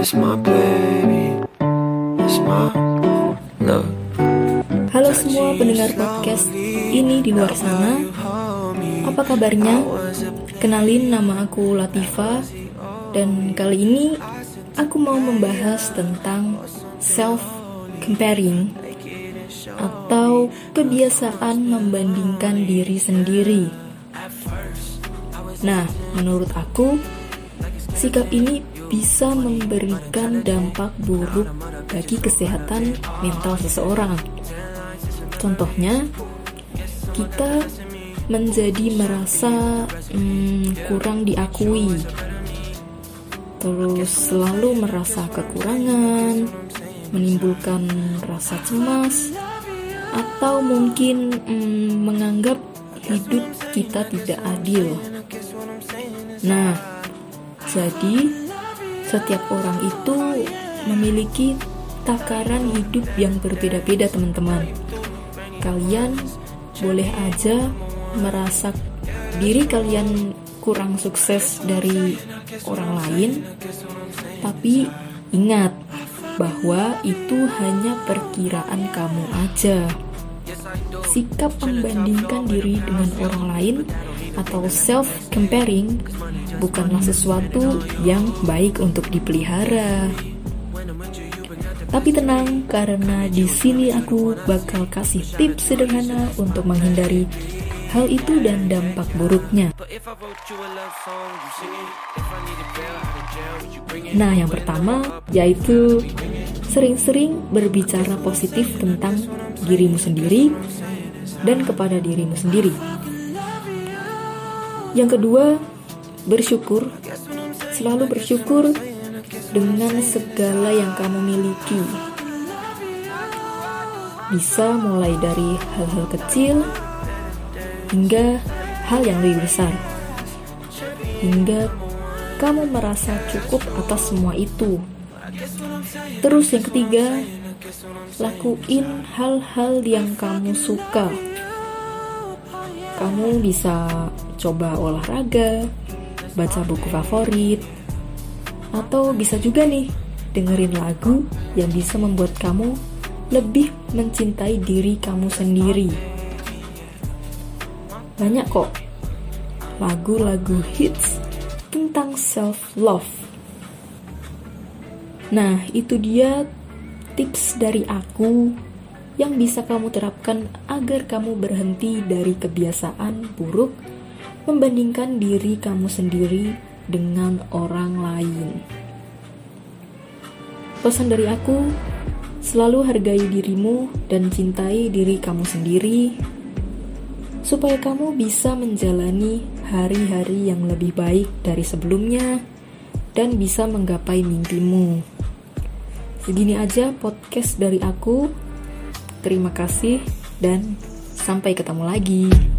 It's my baby. It's my love. Halo semua pendengar podcast ini di luar sana. Apa kabarnya? Kenalin nama aku Latifa dan kali ini aku mau membahas tentang self comparing atau kebiasaan membandingkan diri sendiri. Nah, menurut aku sikap ini bisa memberikan dampak buruk bagi kesehatan mental seseorang. Contohnya, kita menjadi merasa hmm, kurang diakui, terus selalu merasa kekurangan, menimbulkan rasa cemas, atau mungkin hmm, menganggap hidup kita tidak adil. Nah, jadi setiap orang itu memiliki takaran hidup yang berbeda-beda, teman-teman. Kalian boleh aja merasa diri kalian kurang sukses dari orang lain, tapi ingat bahwa itu hanya perkiraan kamu aja. Sikap membandingkan diri dengan orang lain atau self-comparing bukanlah sesuatu yang baik untuk dipelihara. Tapi tenang, karena di sini aku bakal kasih tips sederhana untuk menghindari hal itu dan dampak buruknya. Nah, yang pertama yaitu sering-sering berbicara positif tentang dirimu sendiri dan kepada dirimu sendiri. Yang kedua, bersyukur. Selalu bersyukur dengan segala yang kamu miliki. Bisa mulai dari hal-hal kecil hingga hal yang lebih besar. Hingga kamu merasa cukup atas semua itu. Terus yang ketiga, lakuin hal-hal yang kamu suka. Kamu bisa coba olahraga, baca buku favorit, atau bisa juga nih dengerin lagu yang bisa membuat kamu lebih mencintai diri kamu sendiri. Banyak kok lagu-lagu hits tentang self-love. Nah, itu dia tips dari aku yang bisa kamu terapkan agar kamu berhenti dari kebiasaan buruk membandingkan diri kamu sendiri dengan orang lain. Pesan dari aku, selalu hargai dirimu dan cintai diri kamu sendiri, supaya kamu bisa menjalani hari-hari yang lebih baik dari sebelumnya dan bisa menggapai mimpimu. Segini aja podcast dari aku. Terima kasih dan sampai ketemu lagi.